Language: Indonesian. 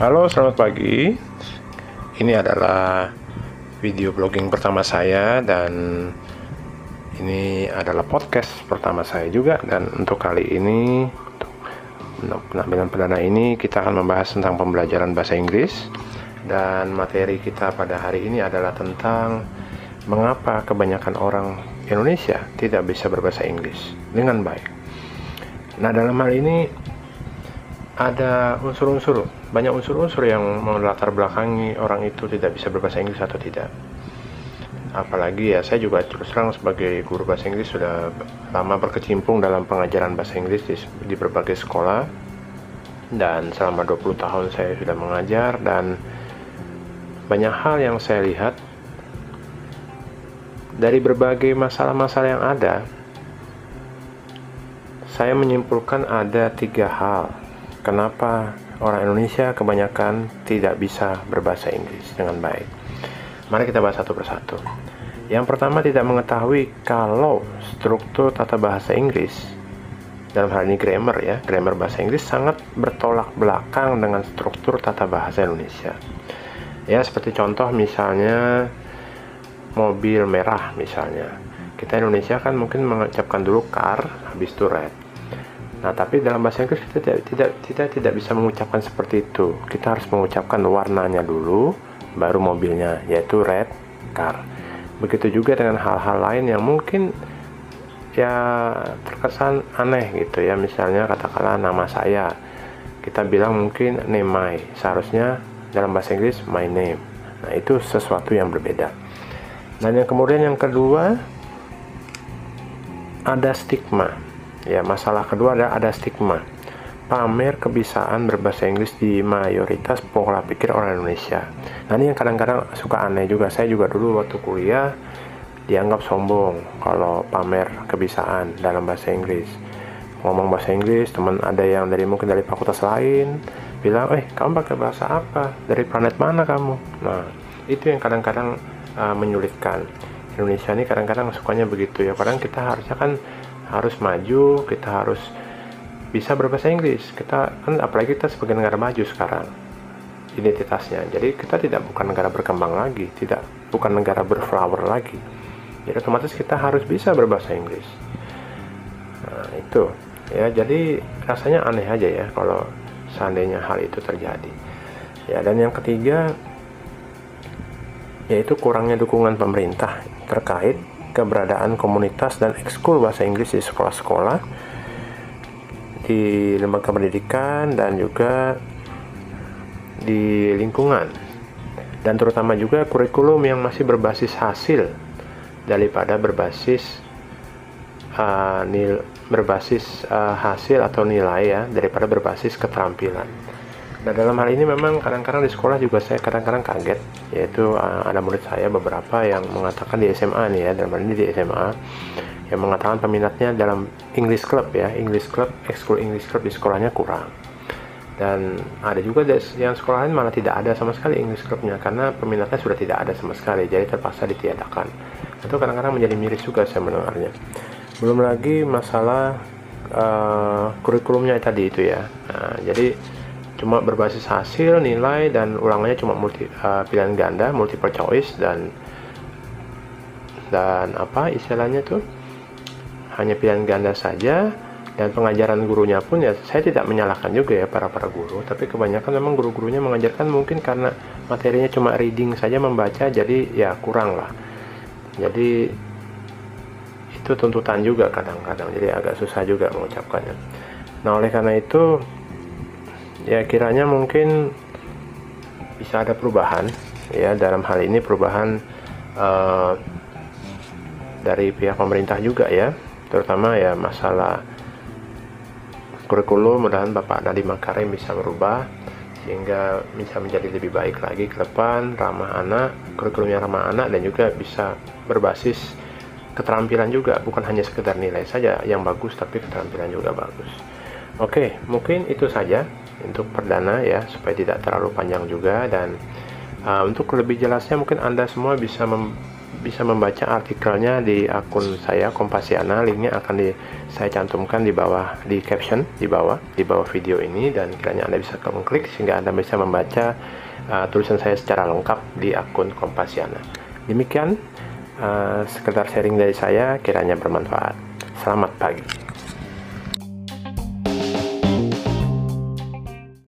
Halo, selamat pagi. Ini adalah video blogging pertama saya dan ini adalah podcast pertama saya juga dan untuk kali ini untuk penampilan perdana ini kita akan membahas tentang pembelajaran bahasa Inggris dan materi kita pada hari ini adalah tentang mengapa kebanyakan orang Indonesia tidak bisa berbahasa Inggris dengan baik. Nah, dalam hal ini ada unsur-unsur, banyak unsur-unsur yang melatar belakangi orang itu tidak bisa berbahasa Inggris atau tidak. Apalagi ya, saya juga terus terang sebagai guru bahasa Inggris sudah lama berkecimpung dalam pengajaran bahasa Inggris di, di berbagai sekolah dan selama 20 tahun saya sudah mengajar dan banyak hal yang saya lihat dari berbagai masalah-masalah yang ada saya menyimpulkan ada tiga hal kenapa orang Indonesia kebanyakan tidak bisa berbahasa Inggris dengan baik. Mari kita bahas satu persatu. Yang pertama tidak mengetahui kalau struktur tata bahasa Inggris dalam hal ini grammar ya, grammar bahasa Inggris sangat bertolak belakang dengan struktur tata bahasa Indonesia. Ya, seperti contoh misalnya mobil merah misalnya. Kita Indonesia kan mungkin mengucapkan dulu car, habis itu red Nah, tapi dalam bahasa Inggris kita tidak tidak tidak tidak bisa mengucapkan seperti itu. Kita harus mengucapkan warnanya dulu, baru mobilnya, yaitu red car. Begitu juga dengan hal-hal lain yang mungkin ya terkesan aneh gitu ya. Misalnya katakanlah nama saya, kita bilang mungkin name my, seharusnya dalam bahasa Inggris my name. Nah, itu sesuatu yang berbeda. Dan yang kemudian yang kedua ada stigma Ya, masalah kedua ada ada stigma. Pamer kebiasaan berbahasa Inggris di mayoritas pola pikir orang Indonesia. Nah, ini yang kadang-kadang suka aneh juga. Saya juga dulu waktu kuliah dianggap sombong kalau pamer kebiasaan dalam bahasa Inggris. Ngomong bahasa Inggris, teman ada yang dari mungkin dari fakultas lain bilang, "Eh, kamu pakai bahasa apa? Dari planet mana kamu?" Nah, itu yang kadang-kadang uh, menyulitkan. Indonesia ini kadang-kadang sukanya begitu ya. Kadang kita harusnya kan harus maju kita harus bisa berbahasa Inggris. Kita kan apalagi kita sebagai negara maju sekarang identitasnya. Jadi kita tidak bukan negara berkembang lagi tidak bukan negara berflower lagi. Jadi otomatis kita harus bisa berbahasa Inggris. Nah itu. Ya jadi rasanya aneh aja ya kalau seandainya hal itu terjadi. Ya dan yang ketiga yaitu kurangnya dukungan pemerintah terkait keberadaan komunitas dan ekskul bahasa Inggris di sekolah-sekolah, di lembaga pendidikan dan juga di lingkungan. Dan terutama juga kurikulum yang masih berbasis hasil daripada berbasis uh, nil berbasis uh, hasil atau nilai ya daripada berbasis keterampilan. Nah dalam hal ini memang kadang-kadang di sekolah juga saya kadang-kadang kaget yaitu uh, ada murid saya beberapa yang mengatakan di SMA nih ya dalam hal ini di SMA yang mengatakan peminatnya dalam English Club ya English Club ekskul English Club di sekolahnya kurang. Dan ada juga yang sekolah lain malah tidak ada sama sekali English Clubnya karena peminatnya sudah tidak ada sama sekali jadi terpaksa ditiadakan. Itu kadang-kadang menjadi miris juga saya mendengarnya. Belum lagi masalah uh, kurikulumnya tadi itu ya. Nah, jadi cuma berbasis hasil nilai dan ulangannya cuma multi uh, pilihan ganda multiple choice dan dan apa istilahnya tuh? Hanya pilihan ganda saja dan pengajaran gurunya pun ya saya tidak menyalahkan juga ya para para guru. Tapi kebanyakan memang guru-gurunya mengajarkan mungkin karena materinya cuma reading saja membaca jadi ya kurang lah. Jadi itu tuntutan juga kadang-kadang. Jadi agak susah juga mengucapkannya. Nah oleh karena itu ya kiranya mungkin bisa ada perubahan ya dalam hal ini perubahan uh, dari pihak pemerintah juga ya. Terutama ya masalah kurikulum mudahan Bapak Nadiem Makarim bisa merubah sehingga bisa menjadi lebih baik lagi ke depan ramah anak kurikulumnya ramah anak dan juga bisa berbasis keterampilan juga. Bukan hanya sekedar nilai saja yang bagus tapi keterampilan juga bagus. Oke mungkin itu saja untuk perdana ya supaya tidak terlalu panjang juga. Dan uh, untuk lebih jelasnya mungkin anda semua bisa bisa membaca artikelnya di akun saya Kompasiana. Linknya akan di, saya cantumkan di bawah di caption di bawah di bawah video ini. Dan kiranya anda bisa mengklik sehingga anda bisa membaca uh, tulisan saya secara lengkap di akun Kompasiana. Demikian uh, sekedar sharing dari saya kiranya bermanfaat. Selamat pagi